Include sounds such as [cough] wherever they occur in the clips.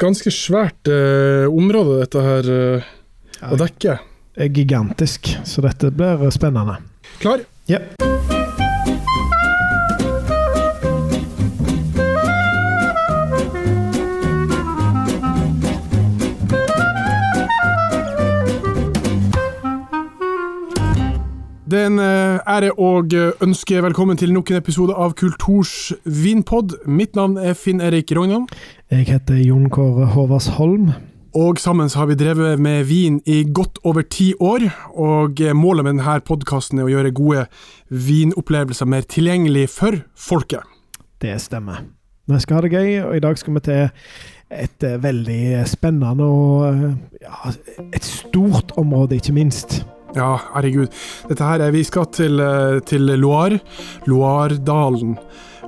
ganske svært eh, område, dette her, eh, å dekke. er gigantisk, så dette blir spennende. Klar? Ja. Ære å ønske velkommen til nok en episode av Kulturs vinpod. Mitt navn er Finn Erik Rognan, Jeg heter Jon Kåre Håvardsholm. og sammen så har vi drevet med vin i godt over ti år. Og eh, målet med denne podkasten er å gjøre gode vinopplevelser mer tilgjengelig for folket. Det stemmer. Vi skal ha det gøy, og i dag skal vi til et eh, veldig spennende og eh, ja, et stort område, ikke minst. Ja, herregud. Dette her er Vi skal til, eh, til Loire. Loiredalen.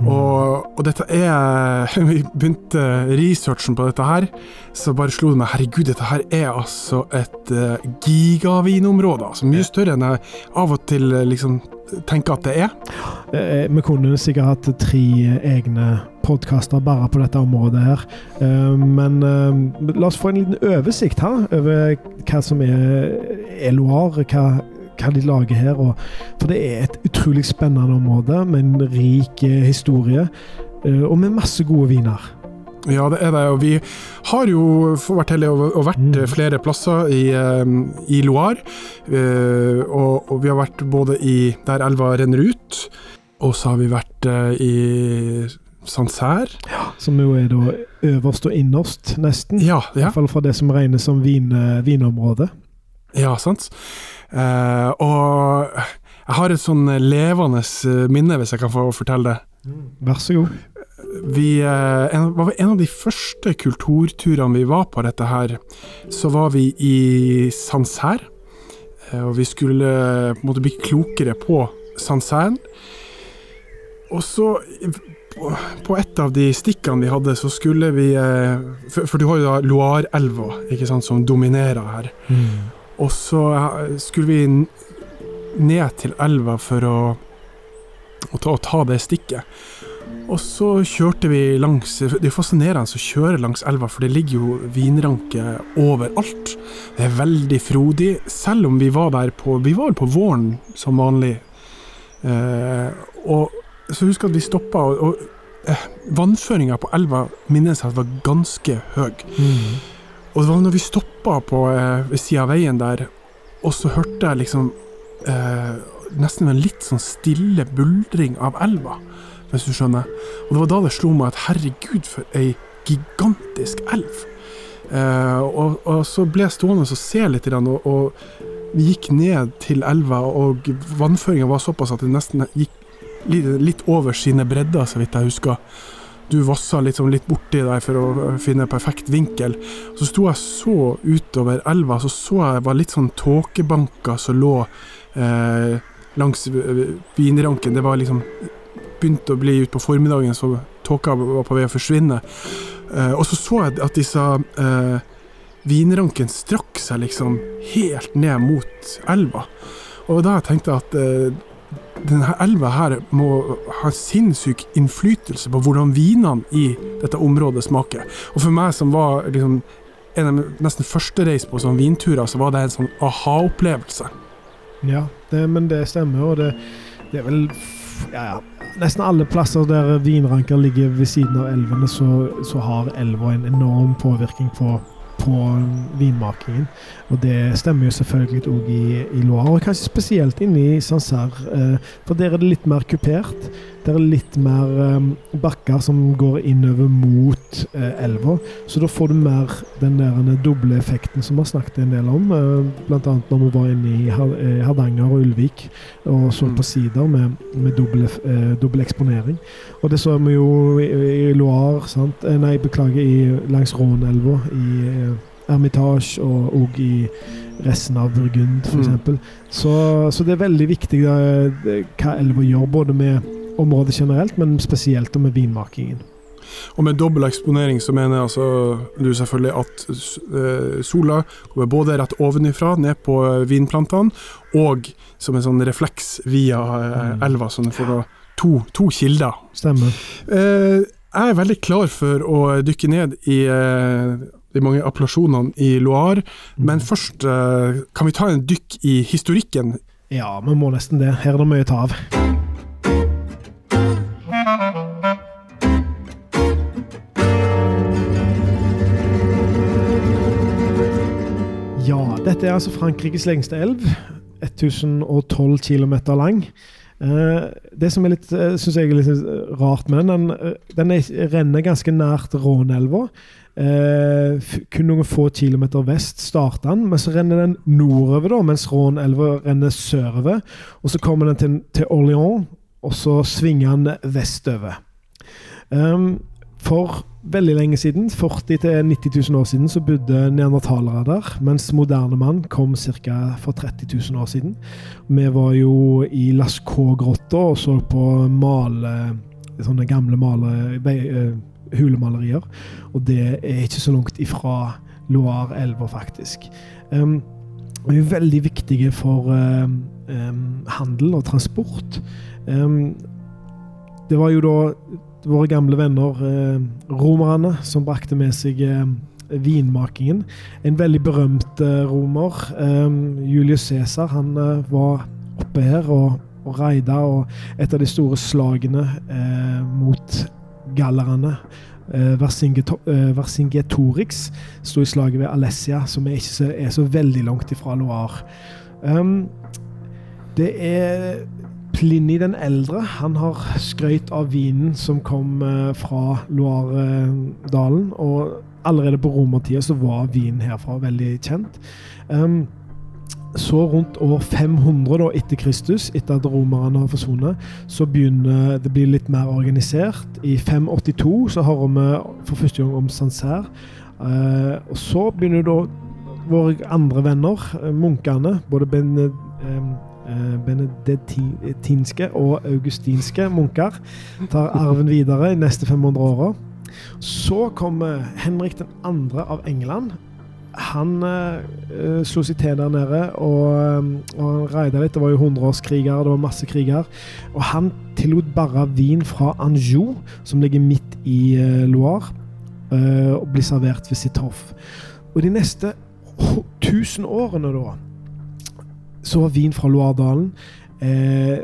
Og, og dette er [laughs] Vi begynte researchen på dette her, så bare slo det meg Herregud, dette her er altså et uh, gigavinområde. Altså mye større enn jeg av og til eh, liksom tenker at det er. Vi kunne sikkert hatt tre egne podkaster bare på dette området her. Men la oss få en liten oversikt her over hva som er, er Loire, hva, hva de lager her. Og, for det er et utrolig spennende område med en rik eh, historie, eh, og med masse gode viner. Ja, det er det. Og vi har jo vært heldige og, vært Mm. flere plasser i, eh, i Loire. Og, og vi har vært både i der elva renner ut, og så har vi vært i Sancerre. Som jo er da øverst og innerst, nesten. Ja, I hvert fall fra det som regnes som vin, eh, vinområde. Ja, sant. Eh, og jeg har et sånn levende eh, minne, hvis jeg kan få fortelle det. Vær så god. Vi, eh, en, var en av de første kulturturene vi var på dette her, så var vi i Sancerre. Og vi skulle på en måte bli klokere på Sancerre. Og så, på, et av de stikkene vi hadde, så skulle vi For, for du har jo da sant, som dominerer her. Og så eh, skulle vi ned til elva for å, å, ta, å ta det stikket. Og så kjørte vi langs Det er fascinerende å kjøre langs elva, for det ligger jo vinranke overalt. Det er veldig frodig, selv om vi var der på Vi var på våren som vanlig. Eh, og så husker jeg at vi stoppa, og, og eh, vannføringa på elva minnes jeg var ganske høy. Og det var når vi stoppa på eh, sida av veien der, og så hørte jeg liksom eh, nesten en litt sånn stille buldring av elva, hvis du skjønner. Og det var da det slo meg at herregud, for ei gigantisk elv. Eh, og, og så ble jeg stående og se litt, og, og vi gikk ned til elva, og vannføringa var såpass at det nesten gikk litt over sine bredder, så vidt jeg husker. Du vassa sånn litt borti deg for å finne perfekt vinkel. Så sto jeg så utover elva, så så jeg var litt sånn tåkebanker som lå eh, langs eh, vinranken. Det var liksom begynte å bli utpå formiddagen, så tåka var på vei å forsvinne. Eh, og så så jeg at disse eh, vinranken strakk seg liksom helt ned mot elva. Og da tenkte jeg at eh, denne elva her må ha sinnssyk innflytelse på hvordan vinene i dette området smaker. Og for meg som var liksom en av nesten første reis på sånne vinturer, så var det en sånn aha-opplevelse. Ja, det, men det stemmer, og det, det er vel ja, ja. Nesten alle plasser der vinranker ligger ved siden av elvene, så, så har elva en enorm påvirkning på, på vinmakingen. Og det stemmer jo selvfølgelig òg i, i Loire, og kanskje spesielt inne i Sancerre. Eh, for der er det litt mer kupert. Der er litt mer eh, bakker som går innover mot eh, elva. Så da får du mer den der doble effekten som vi har snakket en del om. Eh, annet når vi var inne i eh, Hardanger og Ulvik og så Mm. på sider med, med dobbel, eh, eksponering. Og det så vi jo i, i Loire, sant? Eh, nei, beklager, i, langs Rånelva, i Hermitage og, og i resten av Burgund, f.eks. Mm. Så, så det er veldig viktig da, hva elva gjør, både med området generelt, men spesielt med vinmakingen. Og med dobbel eksponering så mener altså du selvfølgelig at eh, sola kommer både rett ovenifra, ned på eh, vinplantene, og som en sånn refleks via eh, Mm. elva, så du får to, to kilder. Stemmer. Jeg er veldig klar for å dykke ned i de mange appellasjonene i Loire, Mm. men først kan vi ta en dykk i historikken. Ja, vi må nesten det. Her er det mye å ta av. dette er altså Frankrikes lengste elv. 1012 km lang. Eh, det som er litt, uh, synes jeg er litt eh, rart med den, den, eh, den er, renner ganske nært Rånelva. Eh, kun noen få kilometer vest starter den, men så renner den nordover, da, mens Rånelva renner sørover. Og så kommer den til, til Orléans, og så svinger den vestover. Um, for veldig lenge siden, 40 000-90 000 år siden, så bodde neandertalere der, mens moderne mann kom ca. for 30 000 år siden. Vi var jo i Lascaux-grotta og så på male, sånne gamle male, eh, hulemalerier. Og det er ikke så langt ifra Loire-elva, faktisk. Um, de er veldig viktige for um, um, handel og transport. Det var jo da våre gamle venner eh, romerne som brakte med seg eh, vinmakingen. En veldig berømt eh, romer, Julius Cæsar, han var oppe her og, og raida, og et av de store slagene mot gallerne Versingetorix sto i slaget ved Alessia, som er ikke så, er så veldig langt ifra Loire. Det er Plini den eldre han har skrøyt av vinen som kom eh, fra Loire-dalen. Og allerede på romertida så var vinen herfra veldig kjent. Um, så rundt år 500 da, etter Kristus, etter at romerne har forsvunnet, så begynner det å bli litt mer organisert. I 582 så hører vi for første gang om Sancerre. Uh, og så begynner da våre andre venner, eh, munkene, både ben, eh, eh, benediktinske og augustinske munker, tar arven videre i neste 500 åra. Så kommer Henrik 2. av England. Han uh, slo seg til der nede og, og raida litt. Det var jo hundreårskriger, det var masse kriger. Og han tillot bare vin fra Anjou, som ligger midt i uh, Loire, uh, og blir servert ved sitt hoff. Og de neste tusen 1000 årene, da, så var vin fra Loire-dalen eh,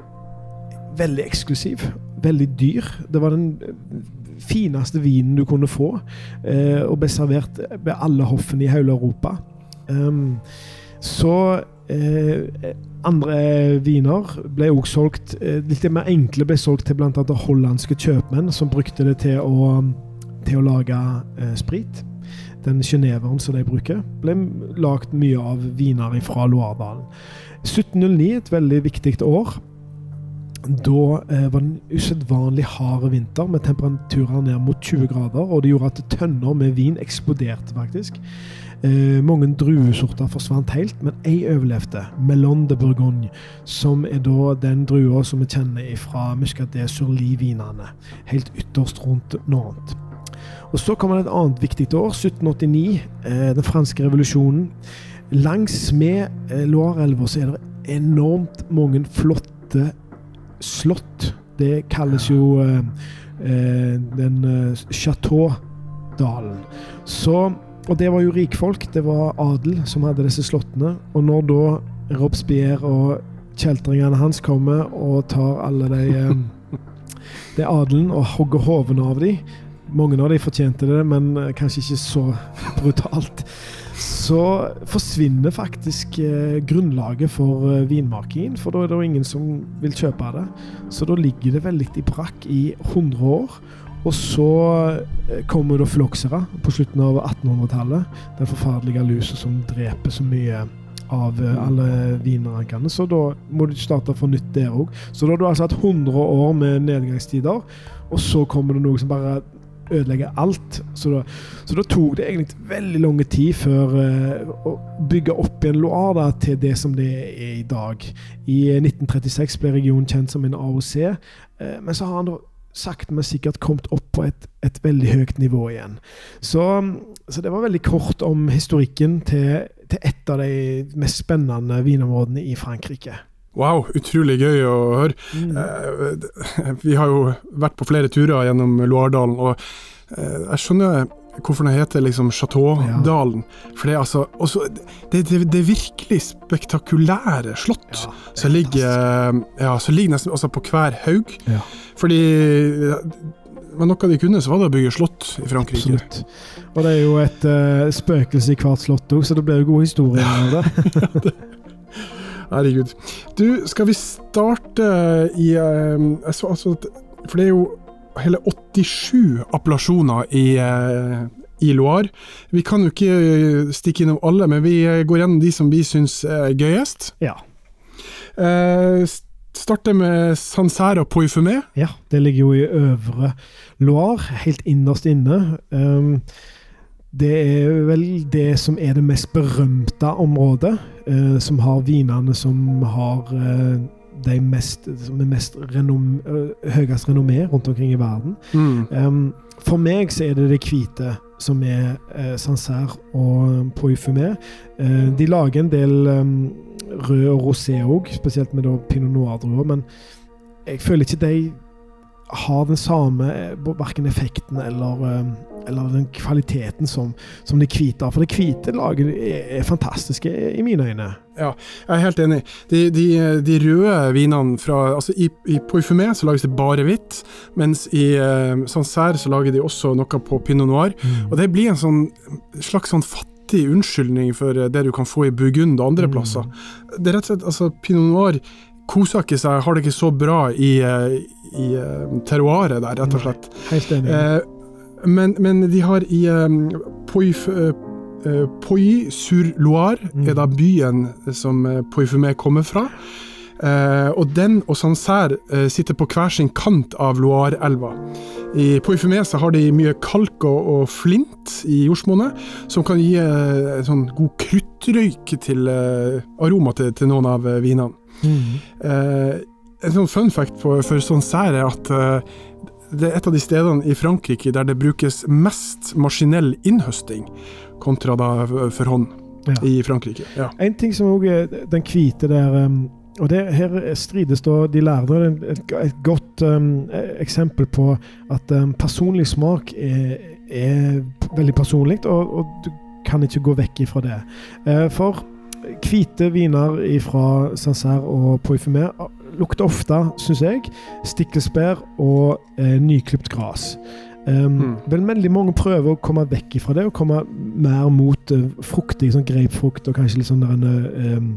veldig eksklusiv. Veldig dyr. Det var den eh, fineste vinen du kunne få, eh, og ble servert ved alle hoffene i hele Europa. Um, så eh, andre viner ble også solgt eh, Litt mer enkle ble solgt til bl.a. hollandske kjøpmenn, som brukte det til å, til å lage eh, sprit. Den geneveren som de bruker, ble lagd mye av viner fra Loire-dalen. 1709, et veldig viktig år. Da eh, var det en usedvanlig hard vinter med temperaturer ned mot 20 grader, og det gjorde at tønner med vin eksploderte, faktisk. Eh, mange druesorter forsvant helt, men ei overlevde. Melon de Bourgogne, som er da den drua som vi kjenner fra Muscadet Surly-vinene. Helt ytterst rundt Nantes. Og Så kommer det et annet viktig år, 1789, eh, den franske revolusjonen. Langs med Loirelva så er det enormt mange flotte slott. Det kalles jo eh, eh, den eh, Chateau-dalen. Så Og det var jo rikfolk. Det var adel som hadde disse slottene. Og når da Robespierre og kjeltringene hans kommer og tar alle de eh, [laughs] Det adelen og hogger hodene av dem mange av de fortjente det, men eh, kanskje ikke så [laughs] brutalt. Så forsvinner faktisk eh, grunnlaget for eh, vinmakingen, for da er det jo ingen som vil kjøpe det. Så da ligger det veldig i brakk i 100 år. Og så eh, kommer da floksere på slutten av 1800-tallet. Den forferdelige lusa som dreper så mye av alle vinrankene. Så da må du starte for nytt der òg. Så da har du altså hatt 100 år med nedgangstider, og så kommer det noe som bare ødelegger alt. Så da, så da tok det egentlig veldig lang tid før uh, å bygge opp igjen Loire da, til det som det er i dag. I eh, 1936 ble regionen kjent som en AOC, uh, men så har han da sakte, men sikkert kommet opp på et, et veldig høyt nivå igjen. Så, så det var veldig kort om historikken til, til et av de mest spennende vinområdene i Frankrike. Wow, utrolig gøy å høre. Mm. Eh, [laughs] Vi har jo vært på flere turer gjennom Loardalen, og eh, jeg skjønner hvorfor den heter liksom Chateaudalen. For det er altså også, det, det, det virkelig spektakulære slott Ja, som ligger, ja, som ligger nesten altså på hver haug. Ja. Fordi men noe de kunne, så var det å bygge slott i Frankrike. Absolutt. Og det er jo et uh, spøkelse i hvert slott òg, så det blir jo god historie. av det. [laughs] [laughs] Herregud. Du, skal vi starte i eh, jeg så, altså, For det er jo hele 87 appellasjoner i, eh, i Loire. Vi kan jo ikke stikke innom alle, men vi eh, går gjennom de som vi syns er gøyest. Ja. Eh, starter med Sancerre og Poifumé. ja. Det ligger jo i øvre Loire, helt innerst inne. Um, det er vel det som er det mest berømte området, eh, som har vinene som har eh, de mest, som er mest renom, eh, høyest renommé rundt omkring i verden. Mm. Um, for meg så er det det hvite som er eh, Sancerre og Poifumé. Eh, de lager en del um, rød og rosé òg, spesielt med da pinot noir-druer, men jeg føler ikke de har den samme eh, verken effekten eller, um, eller den kvaliteten som, som de hvite har. For det hvite laget er, fantastiske i mine øyne. Ja, Jeg er helt enig. De, de, de røde vinene fra altså I, i Poifumé så lages det bare hvitt, mens i uh, Sancerre så lager de også noe på pinot noir. Og det blir en sånn slags sånn fattig unnskyldning for eh, det du kan få i Burgund og andre Mm. plasser. Det er rett og slett, altså Pinot noir ikke seg, har det ikke så bra i, eh, i eh, terroiret der, rett og slett. Helt enig. Eh, men, men de har i um, Pouilly-sur-Loire, Mm. er da byen som Poifumé kommer fra. Eh, og den og Sancerre eh, sitter på hver sin kant av Loire-elva. I Poifumé har de mye kalk og, og flint i jordsmonnet, som kan gi eh, sånn god kruttrøyk til aroma til, til noen av vinene. Mm. Eh, en sånn fun fact for, for Sancerre er at eh, det er et av de stedene i Frankrike der det brukes mest maskinell innhøsting, kontra da for hånd Ja. i Frankrike. Ja. En ting som òg er den hvite der um, og det, Her strides da de lærde. er Et, et godt um, eksempel på at um, personlig smak er, er veldig personlig, og, og du kan ikke gå vekk ifra det. Uh, for hvite viner fra Sancerre og Poifumé lukter ofte, syns jeg, stikkelsbær og eh, nyklipt gras. Um, Mm. Vel, veldig mange prøver å komme vekk ifra det og komme mer mot uh, fruktig, sånn grapefrukt og kanskje litt sånn der um,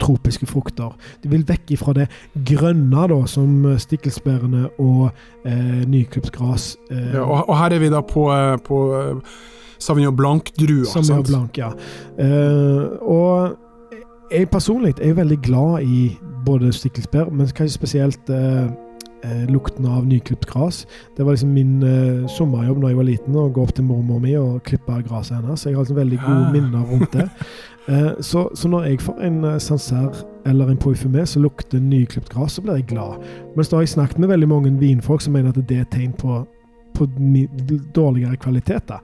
tropiske frukter. De vil vekk ifra det grønne, da, som stikkelsbærene og eh, nyklipt gras. Eh, Ja, og, og her er vi da på, eh, på eh, Sauvignon Blanc-drua. som Blanc, ja. Uh, og jeg personlig er veldig glad i både stikkelsbær, men kanskje spesielt uh, uh, lukten av nyklipt gras. Det var liksom min eh, sommerjobb da jeg var liten, å gå opp til mormor mi og klippe gresset hennes. Så jeg har liksom veldig gode Ah. minner rundt det. [laughs] Eh, så, så når jeg får en uh, Sancerre eller en Poifumé som lukter nyklipt gras, så blir jeg glad. Mens da har jeg snakket med veldig mange vinfolk som mener at det er et tegn på på dårligere kvalitet. da.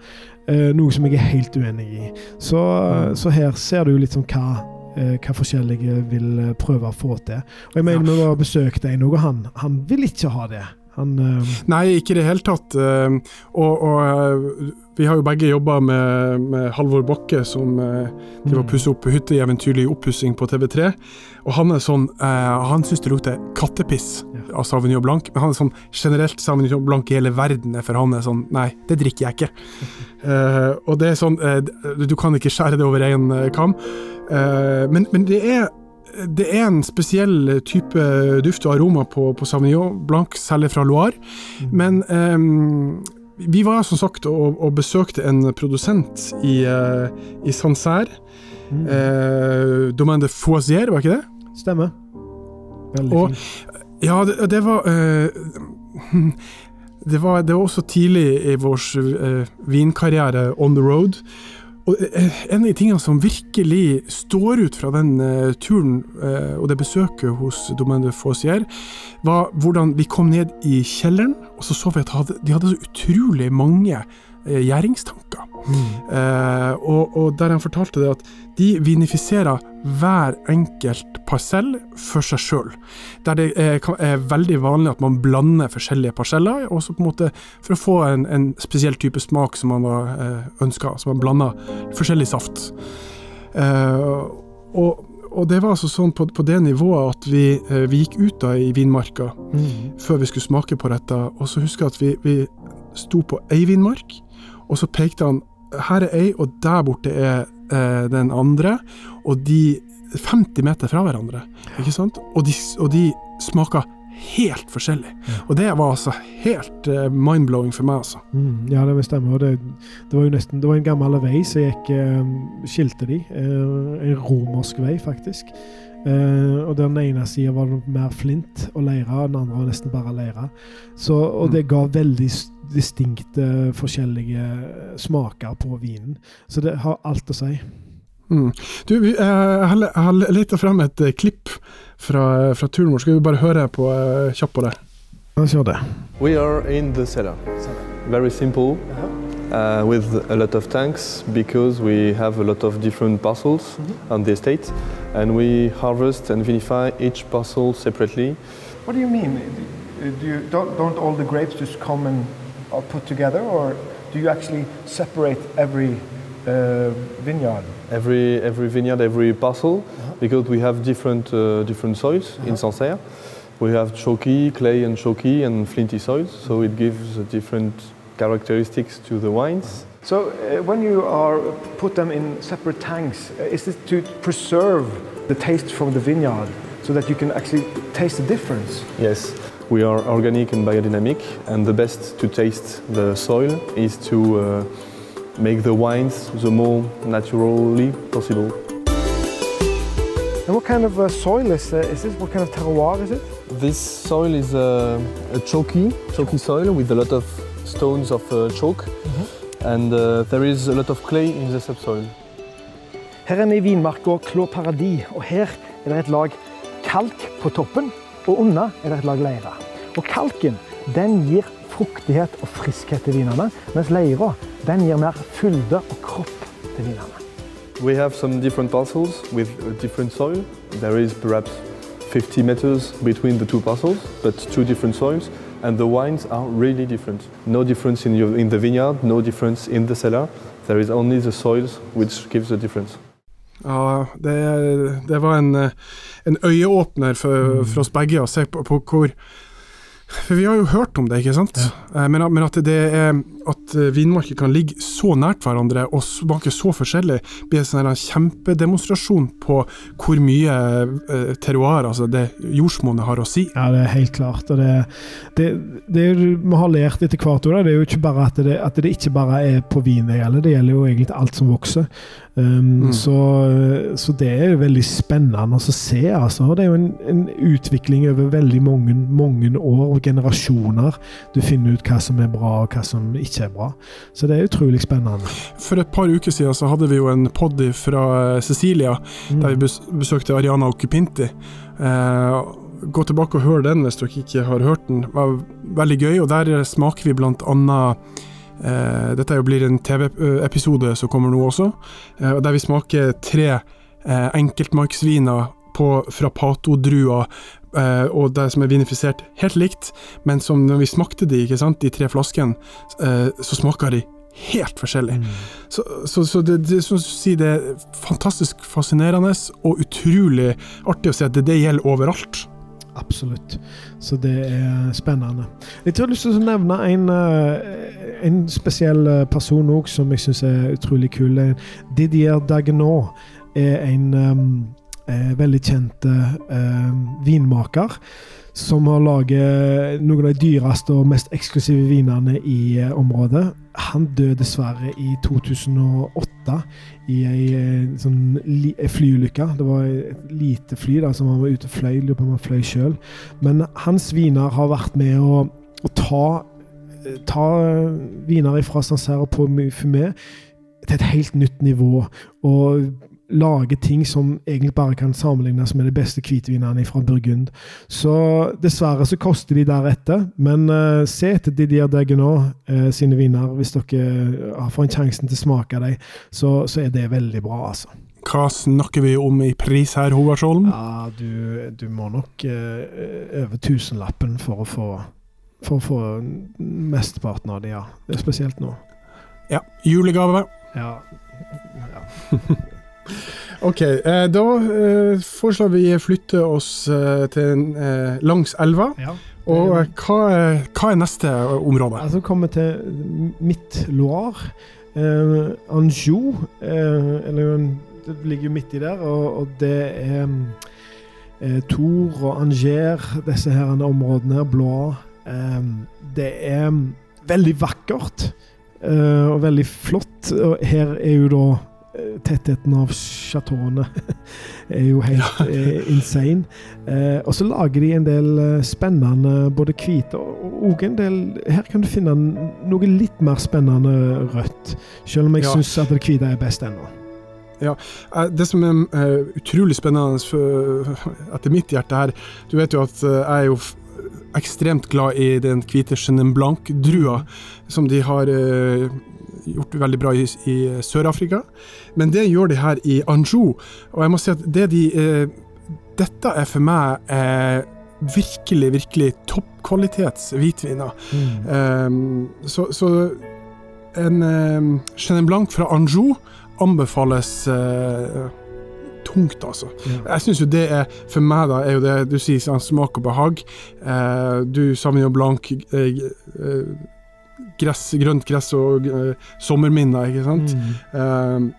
Eh, noe som jeg er helt uenig i. Så, Mm. så her ser du litt sånn hva, eh, hva forskjellige vil eh, prøve å få til. Og jeg mener vi var og besøkte en, og han, han vil ikke ha det. Han uh... Nei, ikke i det hele tatt. Uh, Og, og uh, vi har jo begge jobba med, med Halvor Bakke, som uh, driver og mm. pusser opp hytteeventyrlig oppussing på TV3. Og han er sånn eh, Han syns det lukter kattepiss Ja. av Sauvignon Blanc, men han er sånn generelt Sauvignon Blanc i hele verden, for han er sånn Nei, det drikker jeg ikke. [laughs] Eh, og det er sånn eh, Du kan ikke skjære det over én kam. Eh, men, men det er det er en spesiell type duft og aroma på, på Sauvignon Blanc, særlig fra Loire. Mm. Men ehm, vi var som sagt og, og besøkte en produsent i, eh, i Sancerre. mm. Eh, Domaine de Foisier, var ikke det? Stemmer. Veldig og- fint. Ja, det, det var eh, [laughs] det var, det var også tidlig i vår eh, vinkarriere on the road. Og eh, En av de tingene som virkelig står ut fra den eh, turen eh, og det besøket hos Domaine de Faussier, var hvordan vi kom ned i kjelleren, og så så vi at de hadde så utrolig mange eh, gjæringstanker. Eh, og, og der han fortalte det at de vinifiserer hver enkelt parsell for seg sjøl. Der det er, er veldig vanlig at man blander forskjellige parseller, også på en måte for å få en, en spesiell type smak som man var eh, ønska. Så man blander forskjellig saft. Eh, og, og det var altså sånn på, på det nivået at vi, eh, vi gikk ut da i vinmarka før vi skulle smake på dette, og så husker jeg at vi, vi sto på ei vinmark, og så pekte han her er ei, og der borte er eh, den andre, og de 50 meter fra hverandre, ikke sant? Og de, og de smaker helt forskjellig. Og det var altså helt eh, mind-blowing for meg, altså. Mm, ja, det stemmer. Og det, det var jo nesten Det var en gammel vei som gikk eh, Skilte de. Eh, en romersk vei, faktisk. Uh, og Den ene sida var det mer flint og leire, den andre var nesten bare leire. Så, og det ga veldig s- distinkte, forskjellige smaker på vinen. Så det har alt å si. Mm. Du, vi, eh, jeg har, leta fram et eh, klipp fra, fra turen vår. Skal vi bare høre på eh, kjapt på det? La oss gjøre det. We are in the cellar. Very simple, uh, with a lot of tanks because we have a lot of different parcels on the estate, and we harvest and vinify each parcel separately. What do you mean? Do you, don't, don't all the grapes just come and are put together, or do you actually separate every uh, vineyard? Every every vineyard, every parcel, because we have different uh, different soils in Sancerre. We have chalky, clay, and chalky and flinty soils, so it gives a different characteristics to the wines. So uh, when you are put them in separate tanks, uh, is it to preserve the taste from the vineyard so that you can actually taste the difference? Yes, we are organic and biodynamic, and the best to taste the soil is to uh, make the wines the more naturally possible. And what kind of uh, soil is, uh, is this? What kind of terroir is it? This soil is uh, a chalky, chalky soil with a lot of stones of uh, chalk, and uh, there is a lot of clay in the subsoil. Her er vi i vinmarka Clos Paradis, og her er det et lag kalk på toppen, og under er det et lag leire. Og kalken den gir fruktighet og friskhet til vinene, mens leira gir mer fylde og kropp til vinene. We have some different parcels with different soil. There is perhaps 50 meters between the two parcels, but two different soils, and the wines are really different. No difference in, your, in the vineyard, no difference in the cellar. There is only the soils which gives the difference. Ja, det, det var en, eh, en øyeåpner for, for oss begge å se på, på hvor For vi har jo hørt om det, ikke sant? Ja. Men, at- men at, det er, at eh, vinmarker kan ligge så nært hverandre og smake så forskjellig, blir en sånn kjempedemonstrasjon på hvor mye eh, terroir, altså det jordsmonnet, har å si. Ja, det er helt klart. Og det, det, det vi har lært etter hvert år, det er jo ikke bare at det, at det ikke bare er på vin det gjelder, det gjelder jo egentlig alt som vokser. Um, Mm. så, så det er jo veldig spennende å se. altså. Det er jo en, en utvikling over veldig mange, mange år og generasjoner. Du finner ut hva som er bra og hva som ikke er bra. Så det er utrolig spennende. For et par uker siden så hadde vi jo en poddy fra eh, Cecilia, Mm. der vi besøkte Ariana Occupinti. Eh, gå tilbake og hør den hvis dere ikke har hørt den. Det var veldig gøy, og der smaker vi blant annet Dette er jo blir en TV-episode som kommer nå også, eh, der vi smaker tre eh, enkeltmarksviner på, fra Pato-druer, eh, og det som er vinifisert helt likt, men som når vi smakte de, ikke sant, de tre flaskene, eh, så smaker de helt forskjellig. Så, så, så det, det, så sier, det er fantastisk fascinerende og utrolig artig å se at det, det gjelder overalt. Absolutt. Så det er spennende. Jeg har lyst til å nevne en, eh, en spesiell eh, person òg som jeg syns er utrolig kul. Didier Dagenot er en um, veldig kjent eh, vinmaker. Som har laget noen av de dyreste og mest eksklusive vinene i eh, området. Han døde dessverre i 2008 i ei eh, sånn ei flyulykke. Det var et lite fly da, som han var ute og fløy. Lurer på om han fløy sjøl. Men hans viner har vært med å, å ta, eh, ta viner fra Sancerre på Fumé til et helt nytt nivå. Og lager ting som egentlig bare kan sammenlignes med de beste hvitvinene fra Burgund. Så dessverre så koster de deretter, men uh, se etter Didier Degenot uh, sine viner. Hvis dere uh, får en sjansen til å smake dem, så, så, er det veldig bra, altså. Hva snakker vi om i pris her, Håvardsholm? Ja, du, du, må nok over tusenlappen for å få for å få mesteparten av det, ja. Det er spesielt nå. Ja. Julegave. Ja. ja. [laughs] ok, eh, da eh, foreslår vi flytte oss eh, til eh, langs elva. Ja. Og hva hva, hva, er neste område? Altså kommer til Midt-Loire. Eh, Anjou, eller det ligger midt i der, og, og det er Tour og Anger, disse her områdene her, Blois det er veldig vakkert eh, og veldig flott. Og her er jo da tettheten av chateauene [laughs] er jo helt ja. insane. Eh, og så lager de en del eh, spennende både hvite og, og en del Her kan du finne noe litt mer spennende rødt. Selv om jeg ja. syns at det hvite er best ennå. Ja, Det som er uh, utrolig spennende for, etter mitt hjerte her Du vet jo at uh, jeg er jo ekstremt glad i den hvite Chenin Blanc-drua, som de har uh, gjort veldig bra i, i Sør-Afrika. Men det gjør de her i Anjou, og jeg må si at det de eh, Dette er for meg eh, virkelig, virkelig toppkvalitets hvitviner. Mm. Um, så, så, en eh, Chenin Blanc fra Anjou anbefales eh, tungt, altså. Ja. Jeg syns jo det er For meg, da, er jo det du sier sånn smak og behag. Eh, du savner jo blank eh, eh, gress, grønt gress og uh, sommerminner, ikke sant. Mm.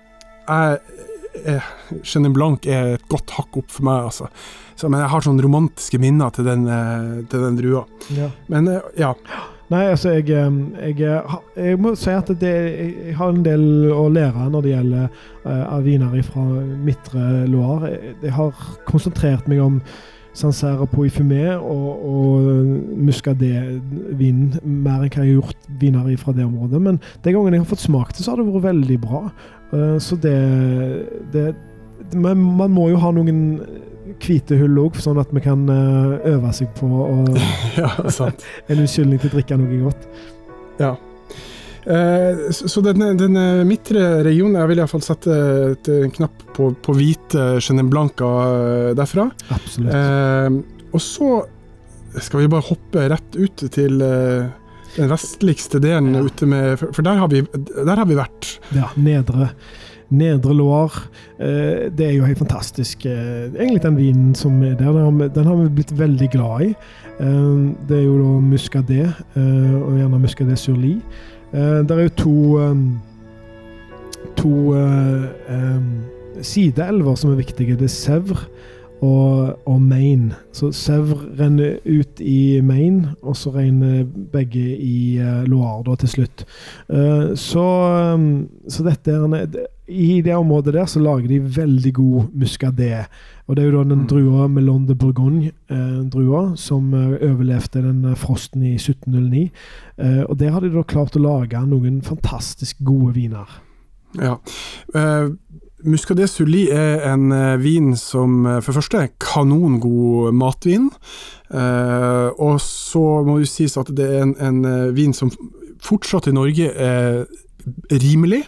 Eh, jeg Chenin Blanc er et godt hakk opp for meg, altså. Så, men jeg har sånne romantiske minner til den, eh, til den drua. Ja. Men ja. Nei, altså jeg, jeg, jeg, må si at det, jeg har en del å lære når det gjelder uh, viner fra Midtre Loire. Jeg har konsentrert meg om Sancerre på Ifumé og, og Muscadet-vinen mer enn hva jeg har gjort viner fra det området. Men den gangen jeg har fått smakt det, så har det vært veldig bra. Uh, så det, det man, man må jo ha noen hvite hull òg, sånn at vi kan uh, øve seg på å [laughs] ja, sant. [laughs] en unnskyldning til å drikke noe godt. Ja. Uh, så den, den midtre regionen Jeg vil iallfall sette et, en knapp på, på hvite Chenin Blanca uh, derfra. Absolutt. Uh, og så skal vi bare hoppe rett ut til den vestligste delen ja. ute med For, der, har vi, der har vi vært. Ja, nedre. Nedre Loire. Eh, det er jo helt fantastisk. Eh, egentlig den vinen som er der, den har vi blitt veldig glad i. Eh, det er jo da Muscadet, og gjerne Muscadet sur lit. Det er jo to to sideelver som er viktige. Det er Sevr og, og Maine. Så Sevr renner ut i Maine, og så renner begge i Loire da til slutt. så, så dette er i det området der så lager de veldig god muscadet. Og det er jo da den mm. drua Melon de Bourgogne-drua eh, som eh, overlevde den eh, frosten i 1709. Eh, og der har de da klart å lage noen fantastisk gode viner. Ja. Eh, Muscadet Sully er en vin som for det første er kanongod matvin. og så må det sies at det er en, en vin som fortsatt i Norge er rimelig.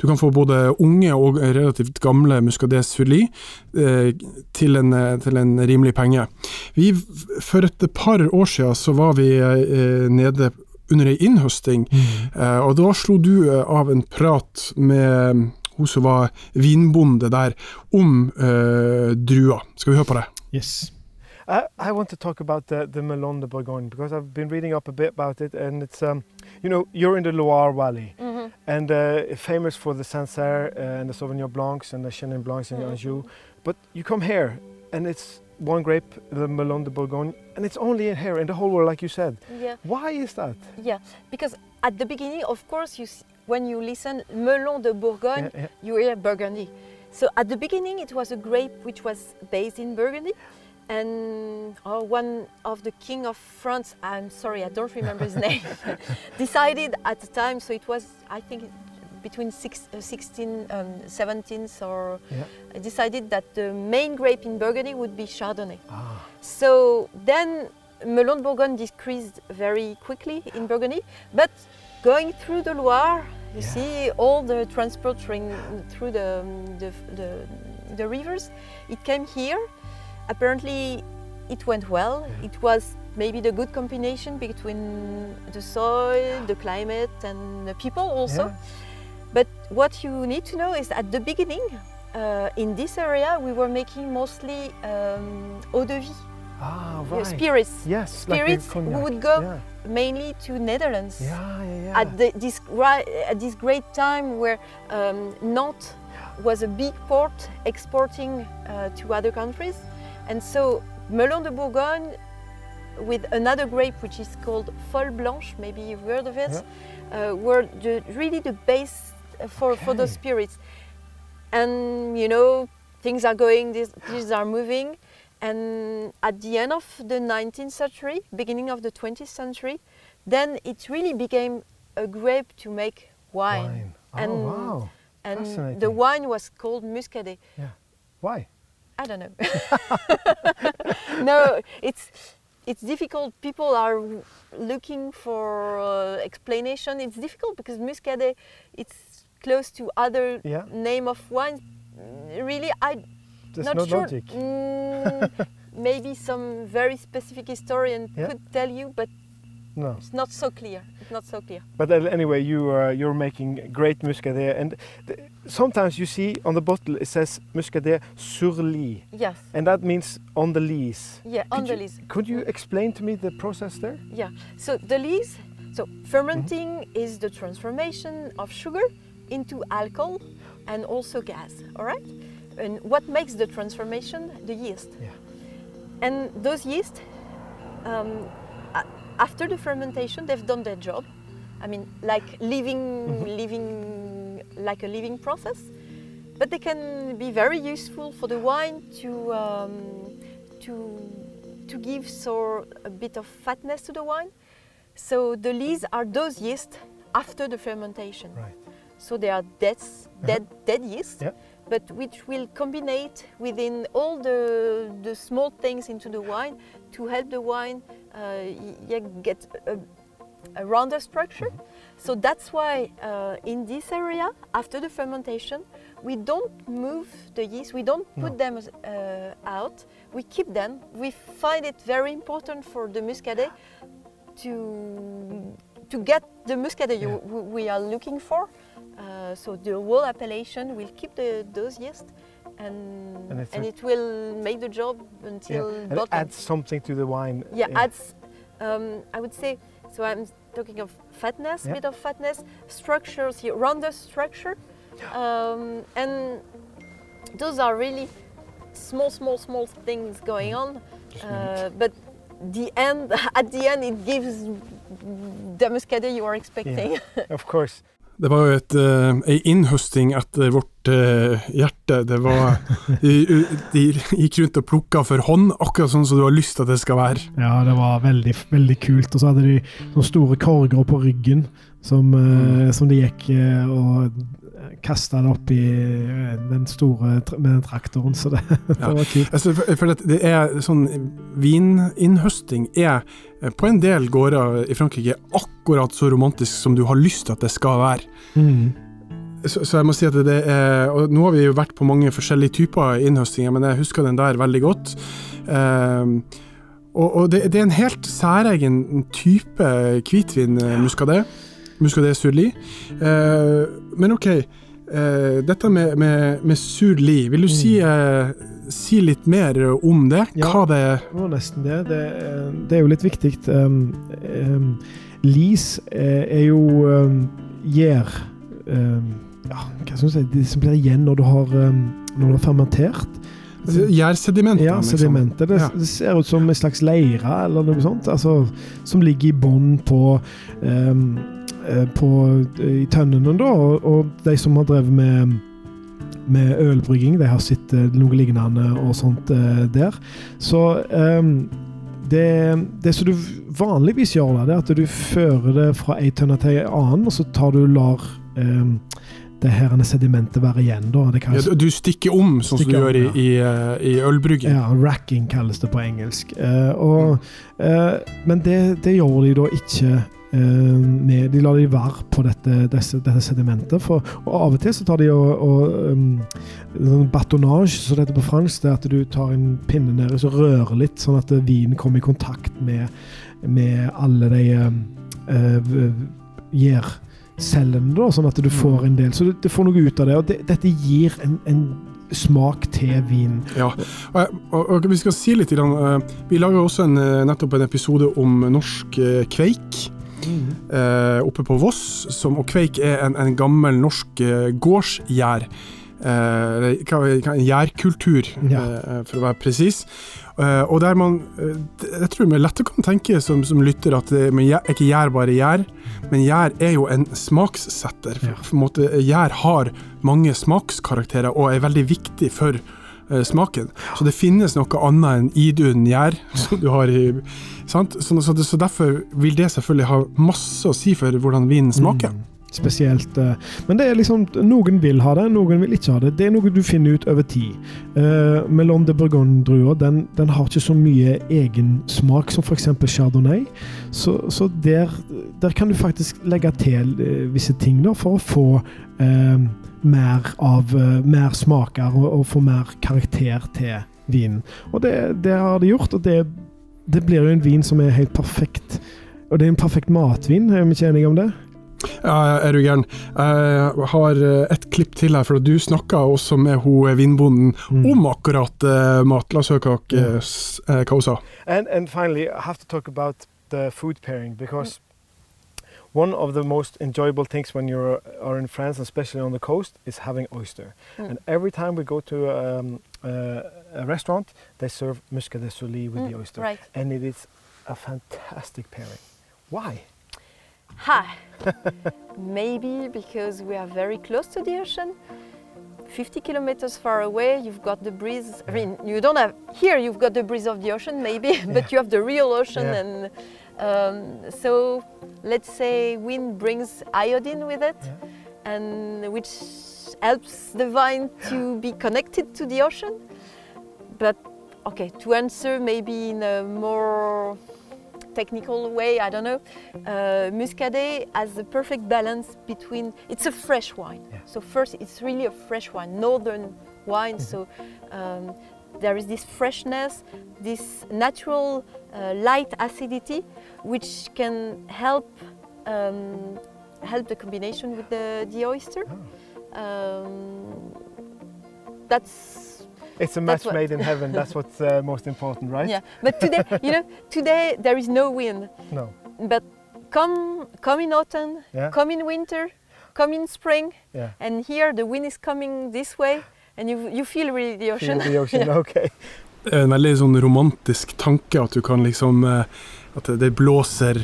Du kan få både unge og relativt gamle Muscadet Sully eh, til, en, til, en, rimelig penge. Vi, for et par år siden så var vi eh, nede under ei innhøsting, mm. eh, og da slo du eh, av en prat med hun som var vinbonde der, om eh, druer. Skal vi høre på det? Yes. I, I want to talk about the, the Melon de Bourgogne because I've been reading up a bit about it, and it's um, you know you're in the Loire Valley, mm -hmm. and uh, famous for the Sancerre uh, and the Sauvignon Blancs and the Chenin Blancs and mm -hmm. Anjou, but you come here and it's one grape, the Melon de Bourgogne, and it's only in here in the whole world, like you said. Yeah. Why is that? Yeah, because at the beginning, of course, you when you listen Melon de Bourgogne, yeah, yeah. you hear Burgundy. So at the beginning, it was a grape which was based in Burgundy and oh, one of the king of France, I'm sorry, I don't remember his [laughs] name, [laughs] decided at the time, so it was, I think, between six, uh, 16, um, 17th, or Yeah. Decided that the main grape in Burgundy would be Chardonnay. Ah, So then Melon de Bourgogne decreased very quickly in Burgundy, but going through the Loire, you Yeah. see all the transport train through the, the, the, the rivers. It came here. Apparently, it went well. Yeah. It was maybe the good combination between the soil, the climate, and the people also. yeah. But what you need to know is at the beginning, uh, in this area, we were making mostly um, eau de vie, Ah, right. spirits, Yes, spirits the cognac. would go Yeah, mainly to Netherlands. yeah, yeah. yeah. At the, this, at this great time where um, Nantes was a big port exporting uh, to other countries. And so Melon de Bourgogne, with another grape which is called Folle Blanche, maybe you've heard of it, uh, were the, really the base for, for those spirits. And you know, things are going, these, these are moving. And at the end of the 19th century, beginning of the 20th century, then it really became a grape to make wine. Wine. Oh, And- wow. And the wine was called Muscadet. Yeah. Why? I don't know. [laughs] no, it's it's difficult. People are looking for uh, explanation. It's difficult because Muscadet it's close to other Yeah. name of wines. Really, I There's not no sure. Mm, maybe some very specific historian Yeah. could tell you, but No. it's not so clear. It's not so clear. But uh, anyway, you uh, you're making great muscadet, and sometimes you see on the bottle it says muscadet sur lit, Yes. and that means on the lees. Yeah, Could on the you- list. Could you explain to me the process there? Yeah. So the lees, so fermenting Mm-hmm. is the transformation of sugar into alcohol and also gas. All right. And what makes the transformation? The yeast. Yeah. And those yeast, um, after the fermentation, they've done their job. I mean, like living, Mm-hmm. living, like a living process. But they can be very useful for the wine to um, to to give so a bit of fatness to the wine. So the lees are those yeast after the fermentation. Right. So they are dead, dead, dead yeast, Yeah. but which will combine within all the, the small things into the wine to help the wine uh, y- get a, a rounder structure. So that's why uh, in this area, after the fermentation, we don't move the yeast, we don't put No. them uh, out, we keep them. We find it very important for the muscadet to, to get the muscadet Yeah. we are looking for. Uh, so the whole appellation will keep the, those yeast and, And and, it will make the job until And it bottom. adds something to the wine. Yeah, adds. Um, I would say. So I'm talking of fatness, Yeah. bit of fatness, structures here, rounder structure, um, and those are really small, small, small things going on. Uh, but the end, [laughs] at the end, it gives the muscadet you are expecting. Of course. Det var jo et, ei innhøsting etter vårt eh, hjerte. Det var [laughs] de, de gikk rundt og plukka for hånd, akkurat sånn som du har lyst til at det skal være. Ja, det var veldig, veldig kult. Og så hadde de sånne store korger på ryggen som, eh, som de gikk eh, og kasta det opp i eh, den store med den traktoren, så det, [laughs] det Ja. var kult. Altså, for, for det, det er sånn Vininnhøsting er eh, på en del gårder i Frankrike akkurat så romantisk som du har lyst til at det skal være. Mm. Så, så jeg må si at det er Og nå har vi jo vært på mange forskjellige typer innhøstinger, men jeg husker den der veldig godt. Um, og og det, det er en helt særegen type hvitvin, eh, muscadet. Muscadet surli. Eh, men OK. eh, dette med, med, med surli, vil du si, eh, si litt mer om det? Ja. Hva det Det var nesten det. Det, eh, det er jo litt viktig. Um, um, lis eh, er jo um, gjær um, Ja, hva skal jeg si Det som blir igjen når du har, um, når du har fermentert. Gjærsedimenter, Ja, liksom. sedimentet. Det, Ja. det ser ut som en slags leire eller noe sånt. Altså, som ligger i bånn på, um, på i tønnene, da. Og, og de som har drevet med med ølbrygging, de har sett eh, noe lignende og sånt eh, der. Så um, det, det som du vanligvis gjør, da, det er at du fører det fra ei tønne til ei annen, og så tar du lar um, det her sedimentet være igjen. da. Det ja, du stikker om, sånn som du gjør i, ja. i, eh, i ølbrygging? Ja, racking kalles det på engelsk. Uh, og, uh, men det, det, gjør de da ikke uh, med De lar de være på dette, disse, dette sedimentet. For, og av og til så tar de og, og um, Batonage, som det heter på fransk, det er at du tar en pinne ned og rører litt, sånn at vinen kommer i kontakt med, med alle de uh, gjærcellene, sånn at du får en del. Så du, du får noe ut av det. Og det, dette gir en, en smak til vin. Ja, og, og, og, vi skal si litt uh, Vi lager også en, eh, nettopp en episode om norsk kveik. Mm. Uh, oppe på Voss, som, og kveik er en, en gammel norsk gårdsgjær. Uh, en gjærkultur, ja. uh, for å være presis. Uh, og der man Jeg tror vi lett kan tenke som, som lytter at det, men er ikke gjær bare gjær, men gjær er jo en smakssetter. Ja. For, gjær har mange smakskarakterer og er veldig viktig for smaken. Så det finnes noe annet enn idun gjær [laughs] som du har i sant? Så, så, så, derfor vil det selvfølgelig ha masse å si for hvordan vinen smaker. Mm. Spesielt uh, Men det er liksom Noen vil ha det, noen vil ikke ha det. Det er noe du finner ut over tid. Uh, Melon de Bourgogne-drua den, den, har ikke så mye egen smak som f.eks. chardonnay. Så, så der, der, kan du faktisk legge til uh, visse ting da, for å få mer av mer smaker og, og, få mer karakter til vinen. Og det, det har det gjort, og det, det blir jo en vin som er helt perfekt. Og det er en perfekt matvin, er vi ikke enige om det? Ja, er du gæren. Jeg har eh, et klipp til her, for du snakka også med hun vinbonden mm. om akkurat uh, mat. La oss høre hva, hva hun sa. And, and finally, I have to talk about the food pairing, because one of the most enjoyable things when you are in France, especially on the coast, is having oyster. Mm. And every time we go to um, uh, a restaurant, they serve muscadet soli with mm, the oyster. Right. And it is a fantastic pairing. Why? Ha! [laughs] Maybe because we are very close to the ocean. 50 kilometers far away, you've got the breeze. I mean, you don't have here. You've got the breeze of the ocean, maybe, [laughs] but yeah. you have the real ocean, yeah. and um, so let's say wind brings iodine with it, yeah. and which helps the vine to be connected to the ocean. But okay, to answer maybe in a more technical way, I don't know. Uh, Muscadet has the perfect balance between, it's a fresh wine. Yeah. So first, it's really a fresh wine, northern wine. Mm -hmm. So um, there is this freshness, this natural light acidity, which can help um, help the combination with the, the oyster. Oh. Um, that's it's a match made in heaven. That's [laughs] what's uh, most important, right? Yeah. But today, [laughs] you know, today there is no wind. No. But come, come in autumn, yeah. come in winter, come in spring, yeah. and here the wind is coming this way, and you, you feel really the ocean. Feel the ocean, [laughs] yeah. okay. En veldig sånn romantisk tanke at du kan liksom eh, At det blåser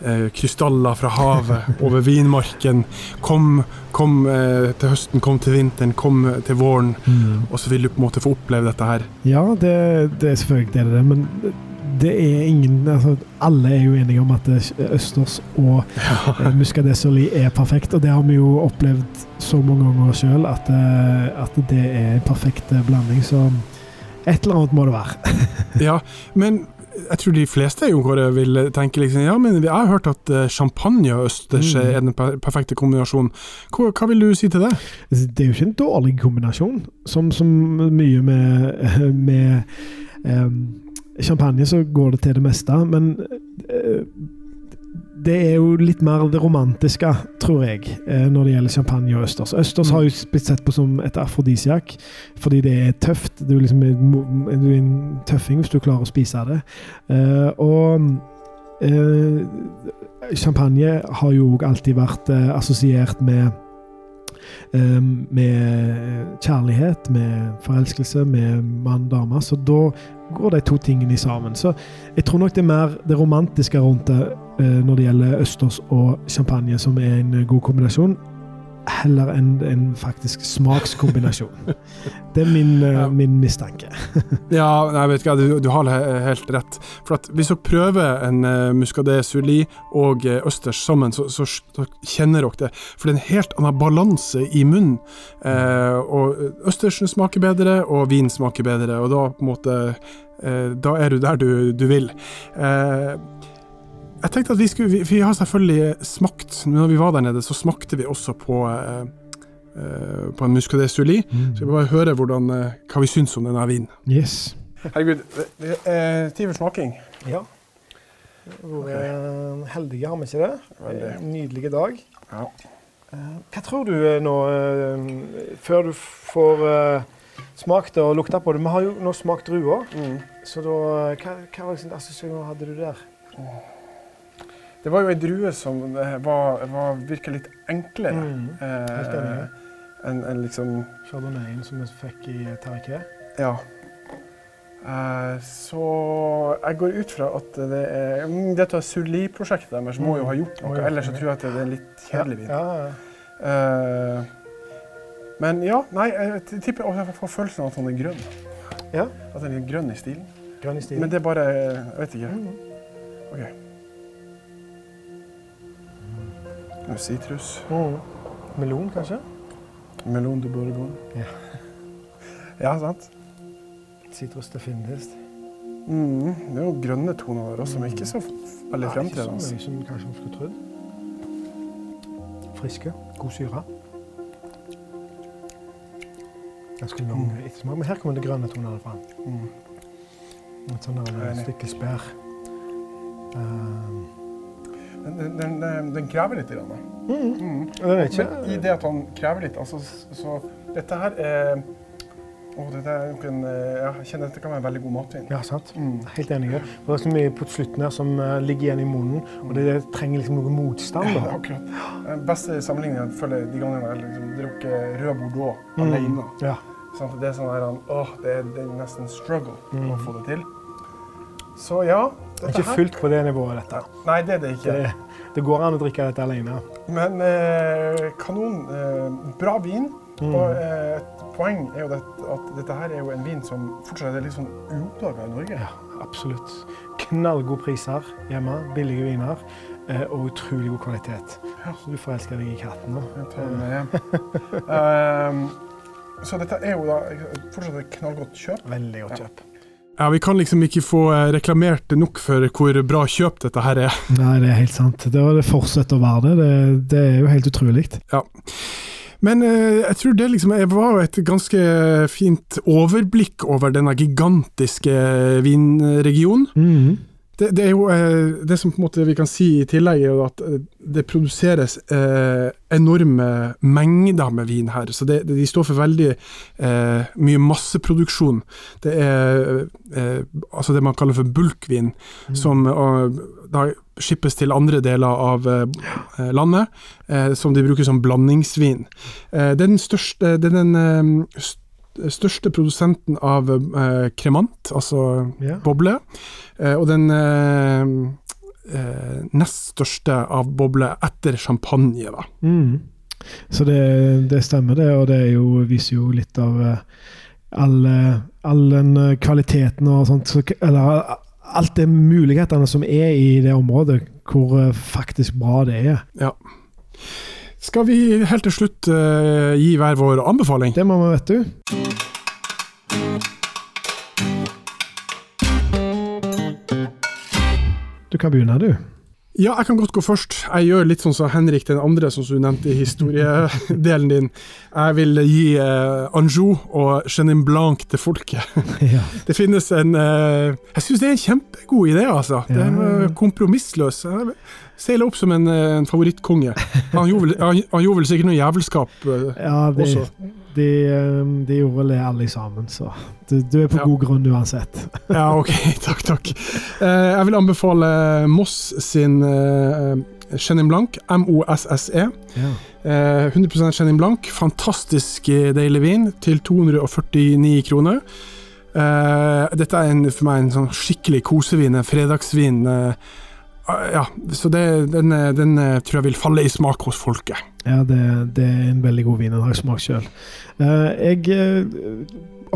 eh, krystaller fra havet [laughs] over vinmarken. Kom, kom eh, til høsten, kom til vinteren, kom til våren. Mm. Og så vil du på en måte få oppleve dette her. Ja, det, det er selvfølgelig det, det. Men det er ingen altså, Alle er jo enige om at østers og ja. Muscadet er perfekt. Og det har vi jo opplevd så mange ganger sjøl, at, at det er en perfekt blanding. Så et eller annet må det være. [laughs] ja, men jeg tror de fleste jo Kåre vil tenke liksom, ja, men jeg har hørt at eh, champagne og østers mm. er den perfekte kombinasjonen. Hva, hva, vil du si til det? Det er jo ikke en dårlig kombinasjon. Som, som mye med, [laughs] med um, champagne så går det til det meste, men uh, det er jo litt mer det romantiske, tror jeg, eh, når det gjelder champagne og østers. Østers mm. har jo blitt sett på som et afrodisiak fordi det er tøft. Du er liksom du er en tøffing hvis du klarer å spise det. Uh, og uh, champagne har jo alltid vært assosiert med med kjærlighet, med forelskelse, med mann-dame. Så da går de to tingene sammen. Så jeg tror nok det er mer det romantiske rundt det Eh, når det gjelder østers og champagne, som er en god kombinasjon. Heller enn en faktisk smakskombinasjon. [laughs] Det er min, eh, Ja. min mistanke. [laughs] Ja, nei, vet ikke, du, du har he- helt rett. For Hvis dere prøver en uh, muscadet surli og uh, østers sammen, så, så, så kjenner dere det. For det er en helt annen balanse i munnen. Uh, og østersen smaker bedre, og vin smaker bedre. Og da på en måte uh, Da er du der du, du vil. Eh, jeg tenkte at vi skulle vi, vi har selvfølgelig smakt Når vi var der nede, så smakte vi også på eh, eh, på en muscadet surli. Så vi bare høre hvordan, eh, hva vi syns om denne vinen. Yes. Herregud, det er tid for smaking. Ja. Hvor eh, heldige, har vi ikke det? Veldig. En Nydelig dag. Ja. Eh, Hva tror du eh, nå, eh, før du får eh, smakt og lukta på det? Vi har jo nå smakt druer, Mm. så da, eh, hva, hva slags assosiasjoner hadde du der? Det var jo ei drue som eh, var, var virka litt enklere Mm. Helt eh, enig. enn enn liksom Chardonnayen som vi fikk i Tariké. Ja. Eh, så jeg går ut fra at det er mm, Dette Sully-prosjektet deres må jo ha gjort noe, ellers så tror jeg at det er en litt kjedelig vin. Ja, ja. Eh, men ja, nei, jeg tipper også jeg får følelsen av at han er grønn. Ja. At den er grønn i stilen. Grønn i stilen. Men det er bare Jeg vet ikke. Mm. Nå er Sitrus. Mm. Melon, kanskje? Melon de Bourgogne. Ja. [laughs] ja, sant? Sitrus finnes. Mm, det er jo grønne toner der også, men ikke så veldig Ikke så fremtredende. mye som kanskje man skulle trodd. Friske, god syre. Ganske lang Mm. ettersmak, men her kommer det grønne tonene fram. Mm. Et sånt Jeg spær. Um, Den, den, den, krever litt. Grann, da. Mm. den ikke Men i det at han krever litt, altså, så dette her er å, dette er en, eh, Jeg kjenner at dette kan være en veldig god matvin. Ja, sant. Mm. Helt enig. Det er så mye på slutten her som eh, ligger igjen i munnen, og det, det trenger liksom noe motstand. Ja, akkurat. Den beste sammenligningen jeg føler de gangene jeg liksom, drukker rød bordeaux Mm. alene. Ja. Sånn, Det er sånn her, han, åh, det er, det er nesten struggle Mm. å få det til. Så ja. Det er ikke fullt på det nivået, dette. Nei, det er det ikke. Det, det går an å drikke dette alene. Men eh, kanon. Eh, bra vin. Mm. Og eh, et poeng er jo det, at dette her er jo en vin som fortsatt er litt sånn uoppdaga i Norge. Ja, absolutt. Knallgode priser hjemme, billige viner eh, og utrolig god kvalitet. Så du forelsker deg i katten nå. Jeg tar den med hjem. um, [laughs] så dette er jo da fortsatt et knallgodt kjøp. Veldig godt kjøp. Ja, Vi kan liksom ikke få eh, reklamert nok for hvor bra kjøp dette her er. [laughs] Nei, det er helt sant. Det, var det fortsetter å være det. det. Det er jo helt utrolig. Men eh, jeg tror det liksom var et ganske fint overblikk over denne gigantiske vinregionen. Mhm. Det, det er jo eh, det som på en måte vi kan si i tillegg, er jo at eh, det produseres eh, enorme mengder med vin her. Så det, de står for veldig eh, mye masseproduksjon. Det er eh, altså det man kaller for bulkvin, som eh, da skippes til andre deler av landet, eh, som de bruker som blandingsvin. Eh, det er den største, det er den største produsenten av eh, kremant, altså yeah. boble, eh, og den eh, eh, nest største av boble etter champagne, da. Mm. Så det, det stemmer, det. Og det jo, viser jo litt av eh, all, all den kvaliteten og sånt. Så, eller alt de mulighetene som er i det området, hvor faktisk bra det er. Ja. Skal vi helt til slutt uh, gi hver vår anbefaling? Det må vi, vet du. Du kan begynne, du. Ja, jeg kan godt gå først. Jeg gjør litt sånn som Henrik den andre, som du nevnte i historiedelen din. Jeg vil gi eh, Anjou og Chenin Blanc til folket. [laughs] Ja. Det finnes en eh, Jeg syns det er en kjempegod idé, altså. Det er Ja. kompromissløs. Jeg Seiler opp som en, eh, en favorittkonge. Han han, han gjorde vel sikkert noe jævelskap. eh, Ja, de, Også. de, eh, de gjorde vel det alle sammen, så du, du er på Ja. god grunn uansett. [laughs] Ja, ok, [laughs] takk, takk. Jeg vil anbefale Moss sin Chenin Blanc, M-O-S-S-E. Ja. Eh, 100% Chenin Blanc, fantastisk deilig vin, til 249 kroner. Dette er en, for meg en sånn skikkelig kosevin, en fredagsvin. Eh, ja, så det, den, den, tror jeg vil falle i smak hos folket. Ja, det, det er en veldig god vin. Den har jeg smakt sjøl. Jeg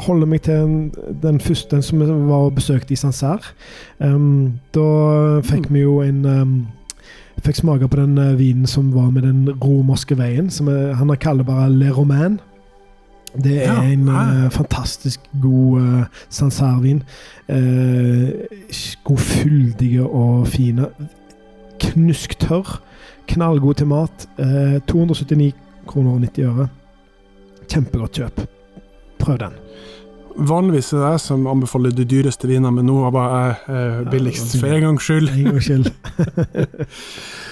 holder meg til den første den som var besøkt i Sancerre. Um, da fikk vi jo en um, Fikk smake på den vinen som var med den romerske veien. Som er, han kaller bare Le Romain. Det er ja, en uh, fantastisk god uh, Sancerre-vin. Uh, god, fyldige og fine. Knusktørr. Knallgod til mat. Uh, 279 kroner og 90 øre. Kjempegodt kjøp. Prøv den. Vanligvis er det jeg som anbefaler de dyreste vinene, men nå var jeg billigst for en gangs skyld. En gangs skyld. [laughs] [laughs]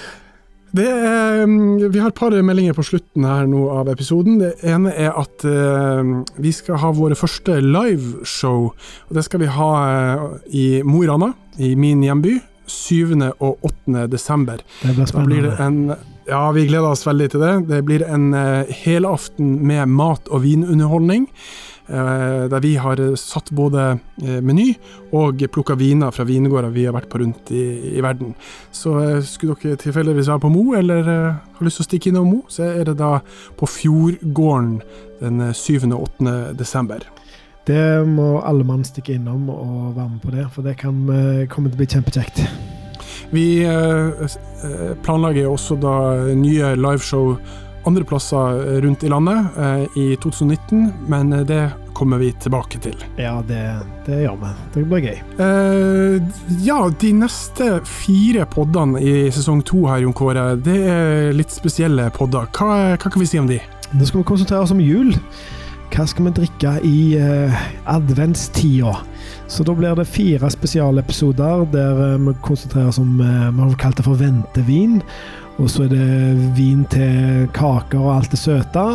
Er, mm, vi har et par meldinger på slutten her nå av episoden. Det ene er at uh, vi skal ha våre første liveshow. Og det skal vi ha uh, i Mo i Rana, i min hjemby. 7. og 8. desember. Det blir spennende. En, ja, vi gleder oss veldig til det. Det blir en uh, helaften med mat- og vinunderholdning. Eh, der vi har satt både eh, meny og plukka viner fra vingårder vi har vært på rundt i, i verden. Så eh, skulle dere tilfeldigvis være på Mo, eller har lyst til å stikke innom Mo, så er det da på Fjordgården den 7. og 8. desember. Det må alle mann stikke innom og være med på det, for det kan komme til å bli kjempekjekt. Vi planlegger også da nye liveshow andre plasser rundt i landet i 2019, men det kommer vi tilbake til. Ja, det, det gjør vi. Det blir gøy. Eh, ja, de neste fire poddene i sesong to her, Jon Kåre, det er litt spesielle podder. Hva, hva, kan vi si om de? Nå skal vi konsentrere oss om jul. Hva skal vi drikke i eh, adventstida? Så da blir det fire spesialepisoder der vi konsentrerer oss om eh, Vi har kalt det for ventevin. Og så er det vin til kaker og alt det søte.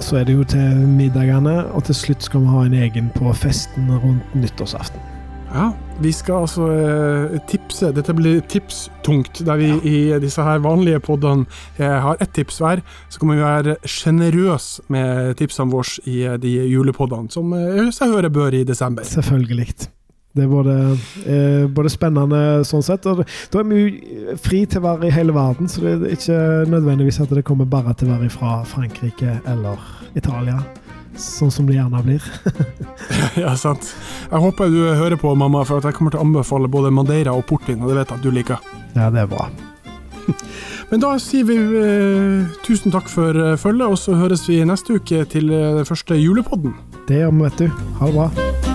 Så er det jo til middagene, og til slutt skal vi ha en egen på festen rundt nyttårsaften. Ja, vi skal altså eh, tipse. Dette blir tipstungt, der vi ja. i disse her vanlige podene eh, har ett tips hver. Så kommer vi være sjenerøse med tipsene våre i eh, de julepodene, som eh, hører høre bør i desember. Selvfølgelig. Det er både, eh, både, spennende sånn sett, og da er vi jo fri til å være i hele verden, så det er ikke nødvendigvis at det kommer bare til å være fra Frankrike eller Italia. Sånn som det gjerne blir. [laughs] ja, sant. Jeg håper du hører på, mamma, for jeg kommer til å anbefale både Madeira og portvin, og det vet jeg at du liker. Ja, det er bra. [laughs] Men da sier vi eh, tusen takk for uh, følget, og så høres vi neste uke til uh, den første julepodden. Det gjør vi, vet du. Ha det bra.